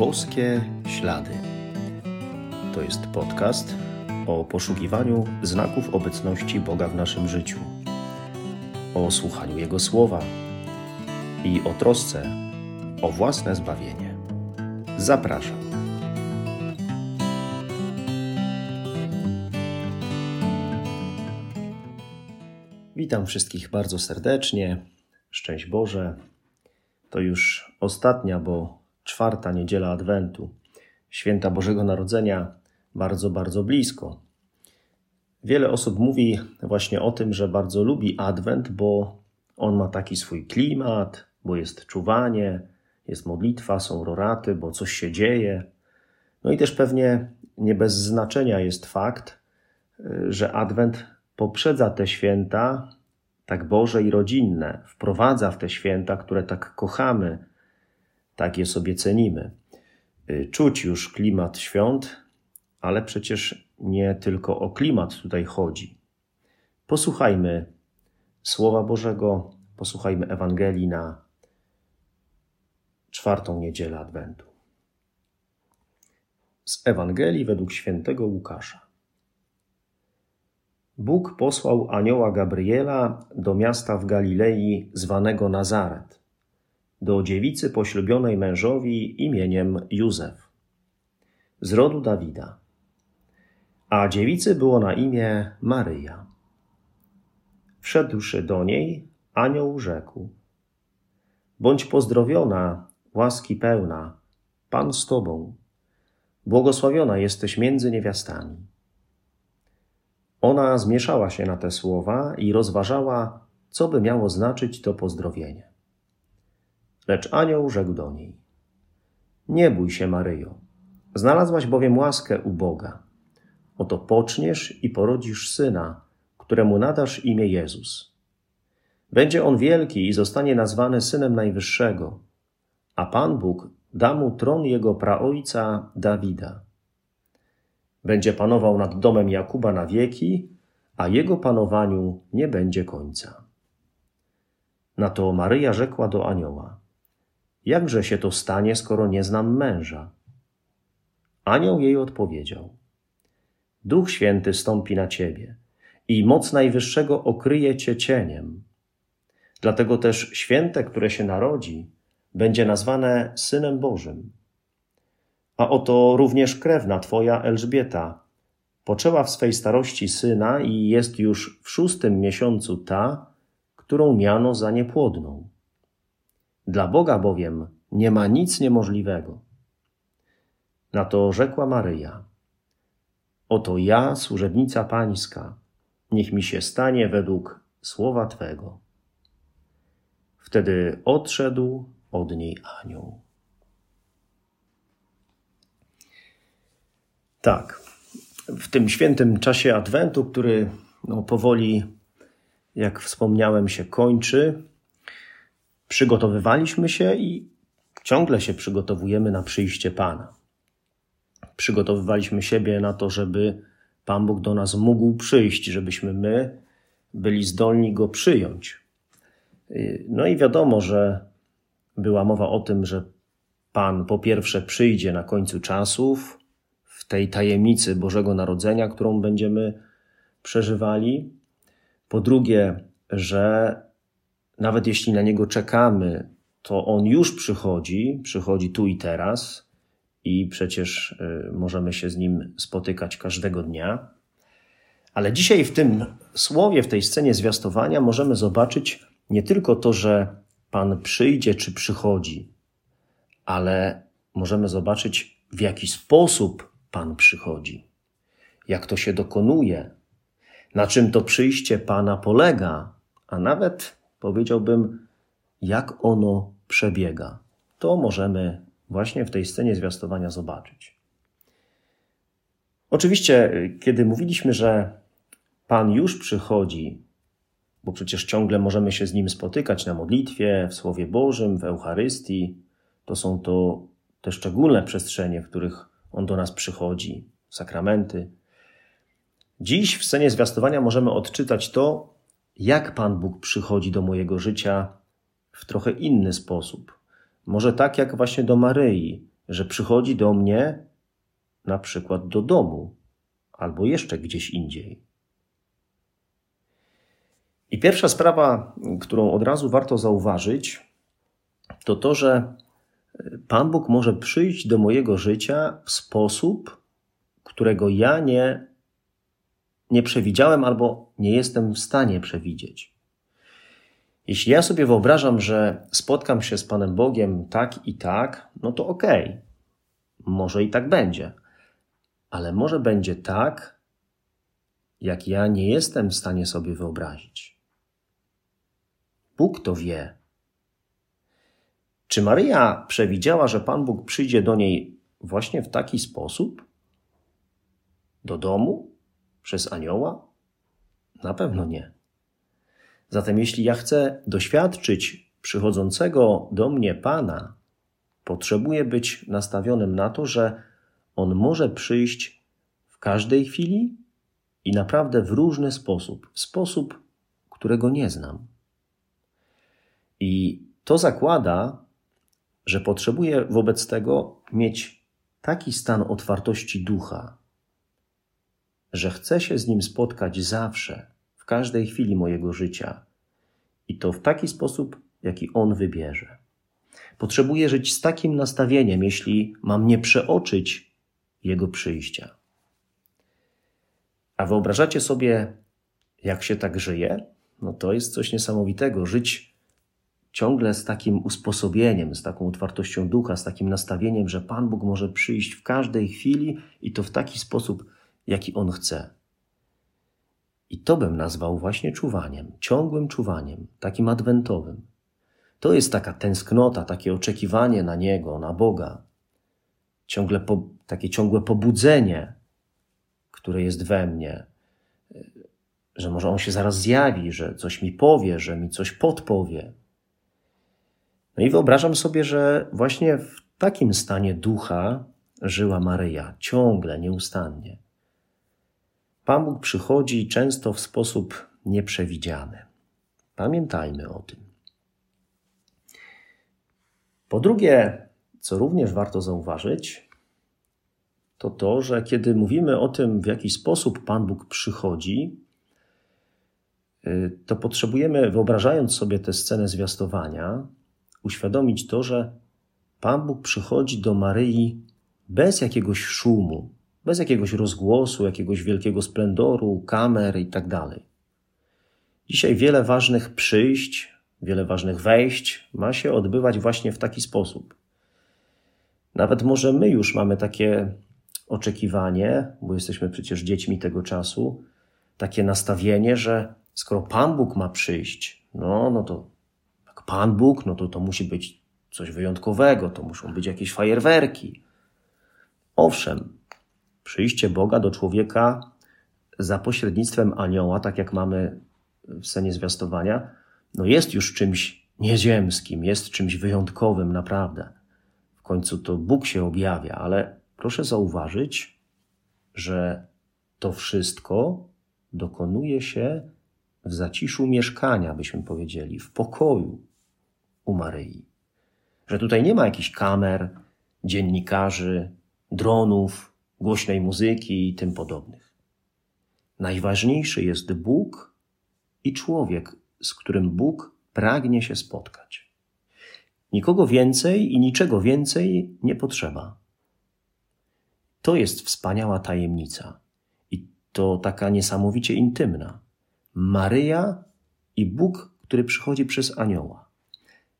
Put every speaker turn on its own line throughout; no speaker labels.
Boskie Ślady. To jest podcast o poszukiwaniu znaków obecności Boga w naszym życiu, o słuchaniu Jego słowa i o trosce o własne zbawienie. Zapraszam. Witam wszystkich bardzo serdecznie. Szczęść Boże. To już ostatnia, bo czwarta niedziela Adwentu, święta Bożego Narodzenia, bardzo, bardzo blisko. Wiele osób mówi właśnie o tym, że bardzo lubi Adwent, bo on ma taki swój klimat, bo jest czuwanie, jest modlitwa, są roraty, bo coś się dzieje. No i też pewnie nie bez znaczenia jest fakt, że Adwent poprzedza te święta tak Boże i rodzinne, wprowadza w te święta, które tak kochamy, tak je sobie cenimy. Y, czuć już klimat świąt, ale przecież nie tylko o klimat tutaj chodzi. Posłuchajmy Słowa Bożego, posłuchajmy Ewangelii na czwartą niedzielę Adwentu. Z Ewangelii według świętego Łukasza. Bóg posłał anioła Gabriela do miasta w Galilei zwanego Nazaret do dziewicy poślubionej mężowi imieniem Józef, z rodu Dawida. A dziewicy było na imię Maryja. Wszedłszy do niej, anioł rzekł: Bądź pozdrowiona, łaski pełna, Pan z tobą. Błogosławiona jesteś między niewiastami. Ona zmieszała się na te słowa i rozważała, co by miało znaczyć to pozdrowienie. Lecz anioł rzekł do niej: Nie bój się, Maryjo, znalazłaś bowiem łaskę u Boga. Oto poczniesz i porodzisz syna, któremu nadasz imię Jezus. Będzie on wielki i zostanie nazwany synem Najwyższego, a Pan Bóg da mu tron jego praojca Dawida. Będzie panował nad domem Jakuba na wieki, a jego panowaniu nie będzie końca. Na to Maryja rzekła do anioła: Jakże się to stanie, skoro nie znam męża? Anioł jej odpowiedział: Duch Święty stąpi na ciebie i moc Najwyższego okryje cię cieniem. Dlatego też święte, które się narodzi, będzie nazwane Synem Bożym. A oto również krewna twoja Elżbieta poczęła w swej starości syna i jest już w szóstym miesiącu ta, którą miano za niepłodną. Dla Boga bowiem nie ma nic niemożliwego. Na to rzekła Maryja: Oto ja, służebnica Pańska, niech mi się stanie według słowa Twego. Wtedy odszedł od niej anioł. Tak, w tym świętym czasie Adwentu, który no, powoli, jak wspomniałem, się kończy, przygotowywaliśmy się i ciągle się przygotowujemy na przyjście Pana. Przygotowywaliśmy siebie na to, żeby Pan Bóg do nas mógł przyjść, żebyśmy my byli zdolni Go przyjąć. No i wiadomo, że była mowa o tym, że Pan po pierwsze przyjdzie na końcu czasów, w tej tajemnicy Bożego Narodzenia, którą będziemy przeżywali. Po drugie, że nawet jeśli na niego czekamy, to on już przychodzi, przychodzi tu i teraz i przecież y, możemy się z nim spotykać każdego dnia. Ale dzisiaj w tym słowie, w tej scenie zwiastowania możemy zobaczyć nie tylko to, że Pan przyjdzie czy przychodzi, ale możemy zobaczyć, w jaki sposób Pan przychodzi, jak to się dokonuje, na czym to przyjście Pana polega, a nawet powiedziałbym, jak ono przebiega. To możemy właśnie w tej scenie zwiastowania zobaczyć. Oczywiście, kiedy mówiliśmy, że Pan już przychodzi, bo przecież ciągle możemy się z Nim spotykać na modlitwie, w Słowie Bożym, w Eucharystii, to są to te szczególne przestrzenie, w których On do nas przychodzi, sakramenty. Dziś w scenie zwiastowania możemy odczytać to, jak Pan Bóg przychodzi do mojego życia w trochę inny sposób. Może tak jak właśnie do Maryi, że przychodzi do mnie na przykład do domu albo jeszcze gdzieś indziej. I pierwsza sprawa, którą od razu warto zauważyć, to to, że Pan Bóg może przyjść do mojego życia w sposób, którego ja nie, nie przewidziałem albo nie jestem w stanie przewidzieć. Jeśli ja sobie wyobrażam, że spotkam się z Panem Bogiem tak i tak, no to okej, okay. może i tak będzie, ale może będzie tak, jak ja nie jestem w stanie sobie wyobrazić. Bóg to wie. Czy Maryja przewidziała, że Pan Bóg przyjdzie do niej właśnie w taki sposób? Do domu? Przez anioła? Na pewno nie. Zatem, jeśli ja chcę doświadczyć przychodzącego do mnie Pana, potrzebuję być nastawionym na to, że On może przyjść w każdej chwili i naprawdę w różny sposób, w sposób, którego nie znam. I to zakłada, że potrzebuję wobec tego mieć taki stan otwartości ducha, że chcę się z nim spotkać zawsze, w każdej chwili mojego życia i to w taki sposób, jaki on wybierze. Potrzebuję żyć z takim nastawieniem, jeśli mam nie przeoczyć jego przyjścia. A wyobrażacie sobie, jak się tak żyje? No to jest coś niesamowitego. Żyć ciągle z takim usposobieniem, z taką otwartością ducha, z takim nastawieniem, że Pan Bóg może przyjść w każdej chwili i to w taki sposób, jaki On chce. I to bym nazwał właśnie czuwaniem, ciągłym czuwaniem, takim adwentowym. To jest taka tęsknota, takie oczekiwanie na Niego, na Boga, ciągle po, takie ciągłe pobudzenie, które jest we mnie, że może On się zaraz zjawi, że coś mi powie, że mi coś podpowie. No i wyobrażam sobie, że właśnie w takim stanie ducha żyła Maryja, ciągle, nieustannie. Pan Bóg przychodzi często w sposób nieprzewidziany. Pamiętajmy o tym. Po drugie, co również warto zauważyć, to to, że kiedy mówimy o tym, w jaki sposób Pan Bóg przychodzi, y, to potrzebujemy, wyobrażając sobie tę scenę zwiastowania, uświadomić to, że Pan Bóg przychodzi do Maryi bez jakiegoś szumu, bez jakiegoś rozgłosu, jakiegoś wielkiego splendoru, kamer i tak dalej. Dzisiaj wiele ważnych przyjść, wiele ważnych wejść ma się odbywać właśnie w taki sposób. Nawet może my już mamy takie oczekiwanie, bo jesteśmy przecież dziećmi tego czasu, takie nastawienie, że skoro Pan Bóg ma przyjść, no, no to Pan Bóg, no to to musi być coś wyjątkowego, to muszą być jakieś fajerwerki. Owszem, przyjście Boga do człowieka za pośrednictwem anioła, tak jak mamy w scenie zwiastowania, no jest już czymś nieziemskim, jest czymś wyjątkowym, naprawdę. W końcu to Bóg się objawia, ale proszę zauważyć, że to wszystko dokonuje się w zaciszu mieszkania, byśmy powiedzieli, w pokoju, u Maryi. Że tutaj nie ma jakichś kamer, dziennikarzy, dronów, głośnej muzyki i tym podobnych. Najważniejszy jest Bóg i człowiek, z którym Bóg pragnie się spotkać. Nikogo więcej i niczego więcej nie potrzeba. To jest wspaniała tajemnica i to taka niesamowicie intymna. Maryja i Bóg, który przychodzi przez anioła.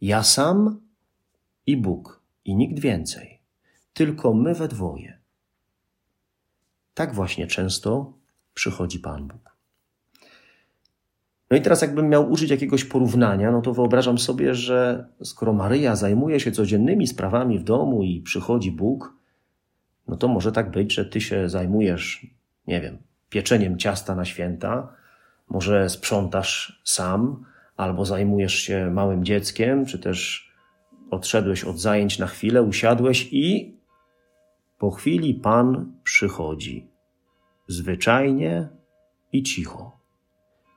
Ja sam i Bóg, i nikt więcej, tylko my we dwoje. Tak właśnie często przychodzi Pan Bóg. No i teraz, jakbym miał użyć jakiegoś porównania, no to wyobrażam sobie, że skoro Maryja zajmuje się codziennymi sprawami w domu i przychodzi Bóg, no to może tak być, że ty się zajmujesz, nie wiem, pieczeniem ciasta na święta, może sprzątasz sam, albo zajmujesz się małym dzieckiem, czy też odszedłeś od zajęć na chwilę, usiadłeś i po chwili Pan przychodzi. Zwyczajnie i cicho.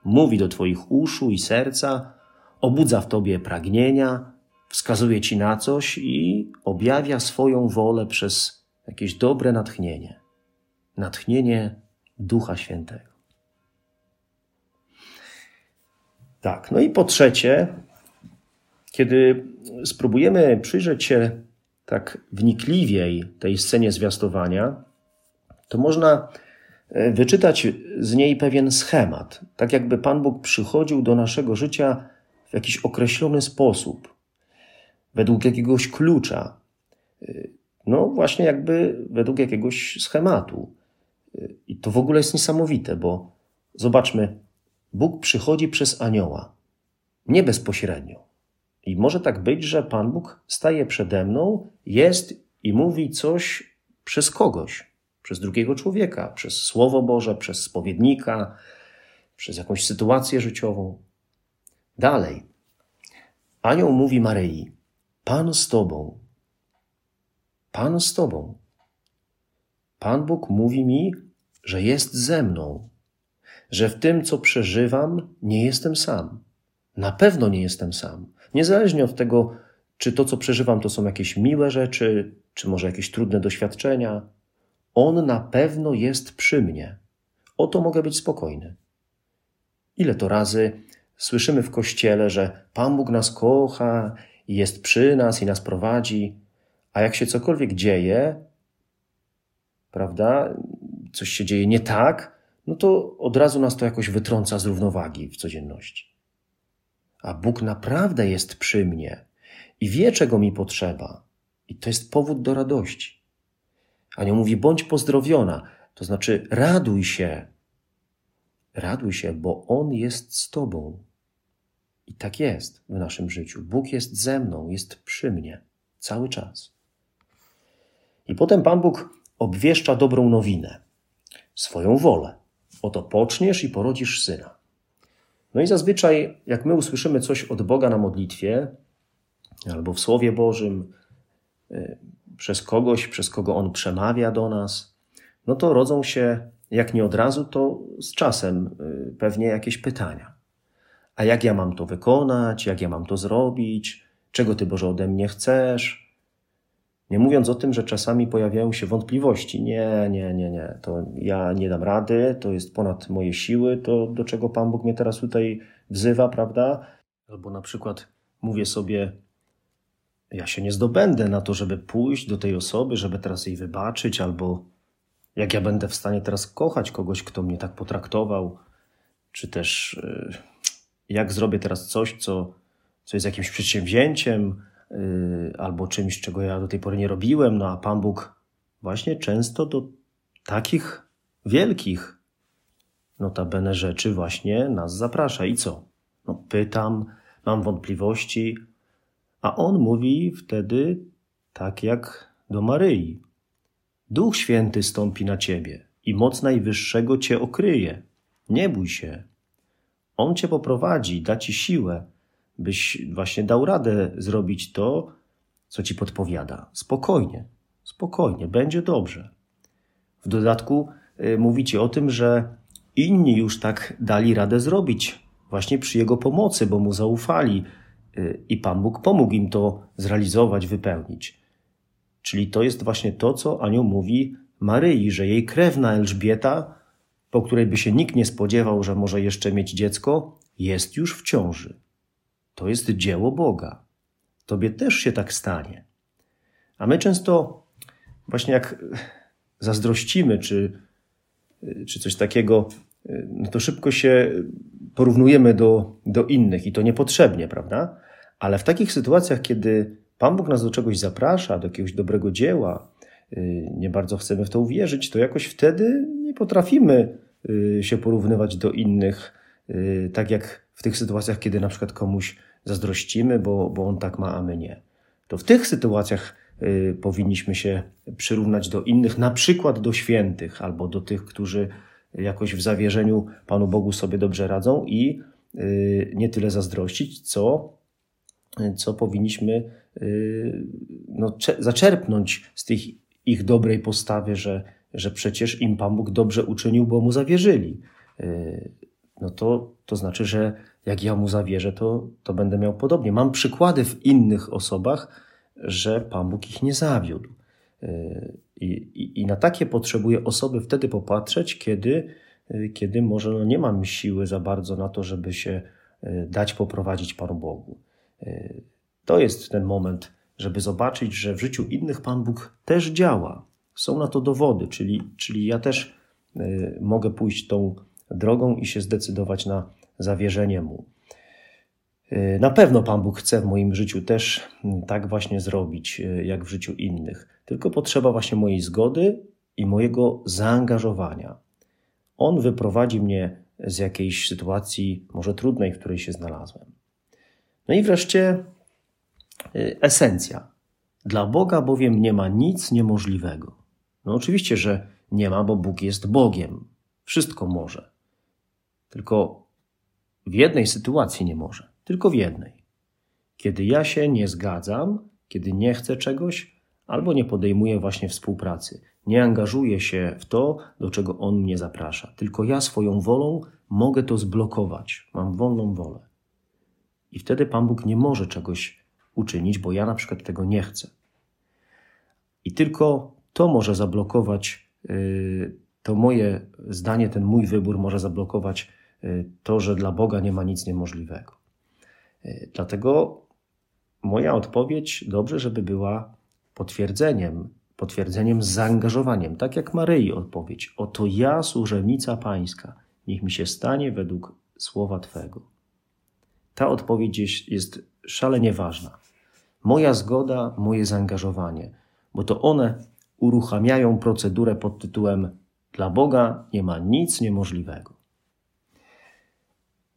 Mówi do Twoich uszu i serca, obudza w Tobie pragnienia, wskazuje Ci na coś i objawia swoją wolę przez jakieś dobre natchnienie. Natchnienie Ducha Świętego. Tak, no i po trzecie, kiedy spróbujemy przyjrzeć się tak wnikliwiej tej scenie zwiastowania, to można e, wyczytać z niej pewien schemat, tak jakby Pan Bóg przychodził do naszego życia w jakiś określony sposób, według jakiegoś klucza, e, no właśnie jakby według jakiegoś schematu. E, I to w ogóle jest niesamowite, bo zobaczmy, Bóg przychodzi przez anioła, nie bezpośrednio. I może tak być, że Pan Bóg staje przede mną, jest i mówi coś przez kogoś, przez drugiego człowieka, przez Słowo Boże, przez spowiednika, przez jakąś sytuację życiową. Dalej. Anioł mówi Maryi: Pan z tobą. Pan z tobą. Pan Bóg mówi mi, że jest ze mną, że w tym, co przeżywam, nie jestem sam. Na pewno nie jestem sam. Niezależnie od tego, czy to, co przeżywam, to są jakieś miłe rzeczy, czy może jakieś trudne doświadczenia, On na pewno jest przy mnie. O to mogę być spokojny. Ile to razy słyszymy w kościele, że Pan Bóg nas kocha i jest przy nas i nas prowadzi, a jak się cokolwiek dzieje, prawda, coś się dzieje nie tak, no to od razu nas to jakoś wytrąca z równowagi w codzienności. A Bóg naprawdę jest przy mnie i wie, czego mi potrzeba. I to jest powód do radości. Anioł mówi: bądź pozdrowiona, to znaczy raduj się. Raduj się, bo On jest z Tobą. I tak jest w naszym życiu. Bóg jest ze mną, jest przy mnie cały czas. I potem Pan Bóg obwieszcza dobrą nowinę, swoją wolę. Oto poczniesz i porodzisz syna. No i zazwyczaj, jak my usłyszymy coś od Boga na modlitwie, albo w Słowie Bożym, y, przez kogoś, przez kogo On przemawia do nas, no to rodzą się, jak nie od razu, to z czasem y, pewnie jakieś pytania. A jak ja mam to wykonać? Jak ja mam to zrobić? Czego Ty, Boże, ode mnie chcesz? Nie mówiąc o tym, że czasami pojawiają się wątpliwości. Nie, nie, nie, nie. To ja nie dam rady, to jest ponad moje siły, to do czego Pan Bóg mnie teraz tutaj wzywa, prawda? Albo na przykład mówię sobie, ja się nie zdobędę na to, żeby pójść do tej osoby, żeby teraz jej wybaczyć, albo jak ja będę w stanie teraz kochać kogoś, kto mnie tak potraktował, czy też y, jak zrobię teraz coś, co, co jest jakimś przedsięwzięciem, albo czymś, czego ja do tej pory nie robiłem, no a Pan Bóg właśnie często do takich wielkich notabene rzeczy właśnie nas zaprasza. I co? No pytam, mam wątpliwości, a On mówi wtedy tak jak do Maryi. Duch Święty stąpi na ciebie i moc Najwyższego cię okryje. Nie bój się. On cię poprowadzi, da ci siłę, byś właśnie dał radę zrobić to, co ci podpowiada. Spokojnie, spokojnie, będzie dobrze. W dodatku y, mówicie o tym, że inni już tak dali radę zrobić, właśnie przy jego pomocy, bo mu zaufali y, i Pan Bóg pomógł im to zrealizować, wypełnić. Czyli to jest właśnie to, co Anioł mówi Maryi, że jej krewna Elżbieta, po której by się nikt nie spodziewał, że może jeszcze mieć dziecko, jest już w ciąży. To jest dzieło Boga. Tobie też się tak stanie. A my często, właśnie jak zazdrościmy, czy, czy coś takiego, no to szybko się porównujemy do, do innych i to niepotrzebnie, prawda? Ale w takich sytuacjach, kiedy Pan Bóg nas do czegoś zaprasza, do jakiegoś dobrego dzieła, nie bardzo chcemy w to uwierzyć, to jakoś wtedy nie potrafimy y, się porównywać do innych, y, tak jak w tych sytuacjach, kiedy na przykład komuś zazdrościmy, bo, bo on tak ma, a my nie. To w tych sytuacjach y, powinniśmy się przyrównać do innych, na przykład do świętych albo do tych, którzy jakoś w zawierzeniu Panu Bogu sobie dobrze radzą i y, nie tyle zazdrościć, co, co powinniśmy y, no, zaczerpnąć z tych ich dobrej postawy, że, że przecież im Pan Bóg dobrze uczynił, bo mu zawierzyli. Y, no to, to znaczy, że jak ja mu zawierzę, to, to będę miał podobnie. Mam przykłady w innych osobach, że Pan Bóg ich nie zawiódł. I, i, i na takie potrzebuję osoby wtedy popatrzeć, kiedy, kiedy może no nie mam siły za bardzo na to, żeby się dać poprowadzić Panu Bogu. To jest ten moment, żeby zobaczyć, że w życiu innych Pan Bóg też działa. Są na to dowody, czyli, czyli ja też mogę pójść tą drogą i się zdecydować na zawierzenie Mu. Y, na pewno Pan Bóg chce w moim życiu też mm, tak właśnie zrobić, y, jak w życiu innych. Tylko potrzeba właśnie mojej zgody i mojego zaangażowania. On wyprowadzi mnie z jakiejś sytuacji, może trudnej, w której się znalazłem. No i wreszcie y, esencja. Dla Boga bowiem nie ma nic niemożliwego. No oczywiście, że nie ma, bo Bóg jest Bogiem. Wszystko może. Tylko w jednej sytuacji nie może, tylko w jednej. Kiedy ja się nie zgadzam, kiedy nie chcę czegoś, albo nie podejmuję właśnie współpracy, nie angażuję się w to, do czego on mnie zaprasza. Tylko ja swoją wolą mogę to zblokować. Mam wolną wolę. I wtedy Pan Bóg nie może czegoś uczynić, bo ja na przykład tego nie chcę. I tylko to może zablokować, yy, to moje zdanie, ten mój wybór może zablokować to, że dla Boga nie ma nic niemożliwego. Y, dlatego moja odpowiedź dobrze, żeby była potwierdzeniem, potwierdzeniem zaangażowaniem, tak jak Maryi odpowiedź. Oto ja, służebnica Pańska, niech mi się stanie według słowa Twego. Ta odpowiedź jest szalenie ważna. Moja zgoda, moje zaangażowanie, bo to one uruchamiają procedurę pod tytułem Dla Boga nie ma nic niemożliwego.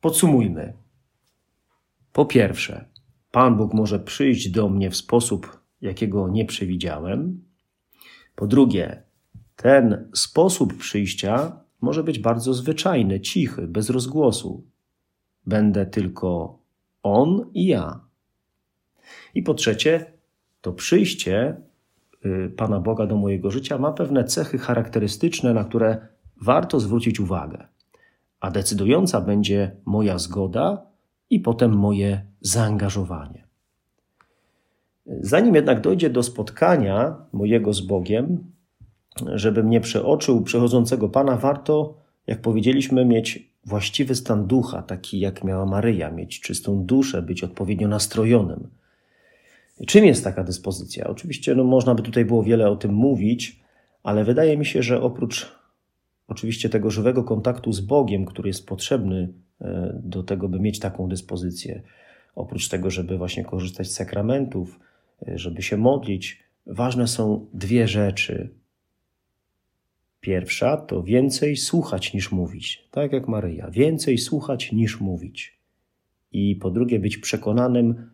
Podsumujmy. Po pierwsze, Pan Bóg może przyjść do mnie w sposób, jakiego nie przewidziałem. Po drugie, ten sposób przyjścia może być bardzo zwyczajny, cichy, bez rozgłosu. Będę tylko On i ja. I po trzecie, to przyjście y, Pana Boga do mojego życia ma pewne cechy charakterystyczne, na które warto zwrócić uwagę a decydująca będzie moja zgoda i potem moje zaangażowanie. Zanim jednak dojdzie do spotkania mojego z Bogiem, żeby mnie przeoczył przechodzącego Pana, warto, jak powiedzieliśmy, mieć właściwy stan ducha, taki jak miała Maryja, mieć czystą duszę, być odpowiednio nastrojonym. Czym jest taka dyspozycja? Oczywiście no, można by tutaj było wiele o tym mówić, ale wydaje mi się, że oprócz oczywiście tego żywego kontaktu z Bogiem, który jest potrzebny e, do tego, by mieć taką dyspozycję. Oprócz tego, żeby właśnie korzystać z sakramentów, e, żeby się modlić, ważne są dwie rzeczy. Pierwsza to więcej słuchać niż mówić, tak jak Maryja, więcej słuchać niż mówić. I po drugie, być przekonanym,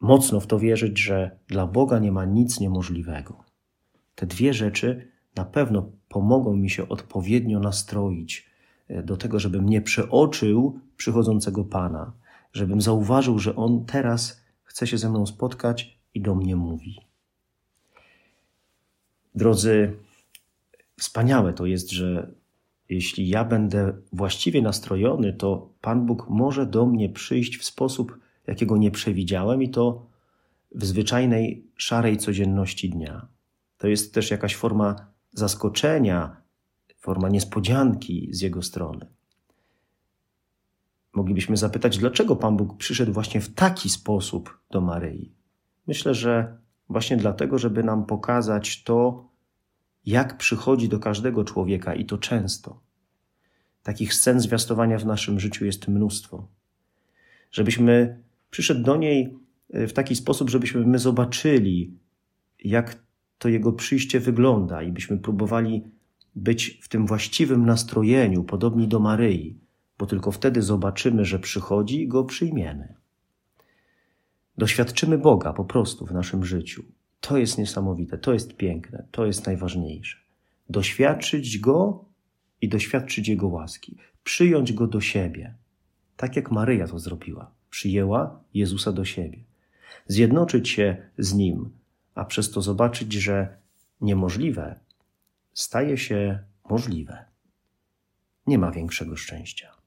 mocno w to wierzyć, że dla Boga nie ma nic niemożliwego. Te dwie rzeczy na pewno pomogą mi się odpowiednio nastroić e, do tego, żebym nie przeoczył przychodzącego Pana, żebym zauważył, że On teraz chce się ze mną spotkać i do mnie mówi. Drodzy, wspaniałe to jest, że jeśli ja będę właściwie nastrojony, to Pan Bóg może do mnie przyjść w sposób, jakiego nie przewidziałem, i to w zwyczajnej, szarej codzienności dnia. To jest też jakaś forma zaskoczenia, forma niespodzianki z jego strony. Moglibyśmy zapytać, dlaczego Pan Bóg przyszedł właśnie w taki sposób do Maryi. Myślę, że właśnie dlatego, żeby nam pokazać to, jak przychodzi do każdego człowieka i to często. Takich scen zwiastowania w naszym życiu jest mnóstwo. Żebyśmy przyszedł do niej w taki sposób, żebyśmy my zobaczyli, jak to jego przyjście wygląda i byśmy próbowali być w tym właściwym nastrojeniu, podobni do Maryi, bo tylko wtedy zobaczymy, że przychodzi i go przyjmiemy. Doświadczymy Boga po prostu w naszym życiu. To jest niesamowite, to jest piękne, to jest najważniejsze. Doświadczyć Go i doświadczyć Jego łaski, przyjąć Go do siebie, tak jak Maryja to zrobiła. Przyjęła Jezusa do siebie. Zjednoczyć się z Nim, a przez to zobaczyć, że niemożliwe staje się możliwe. Nie ma większego szczęścia.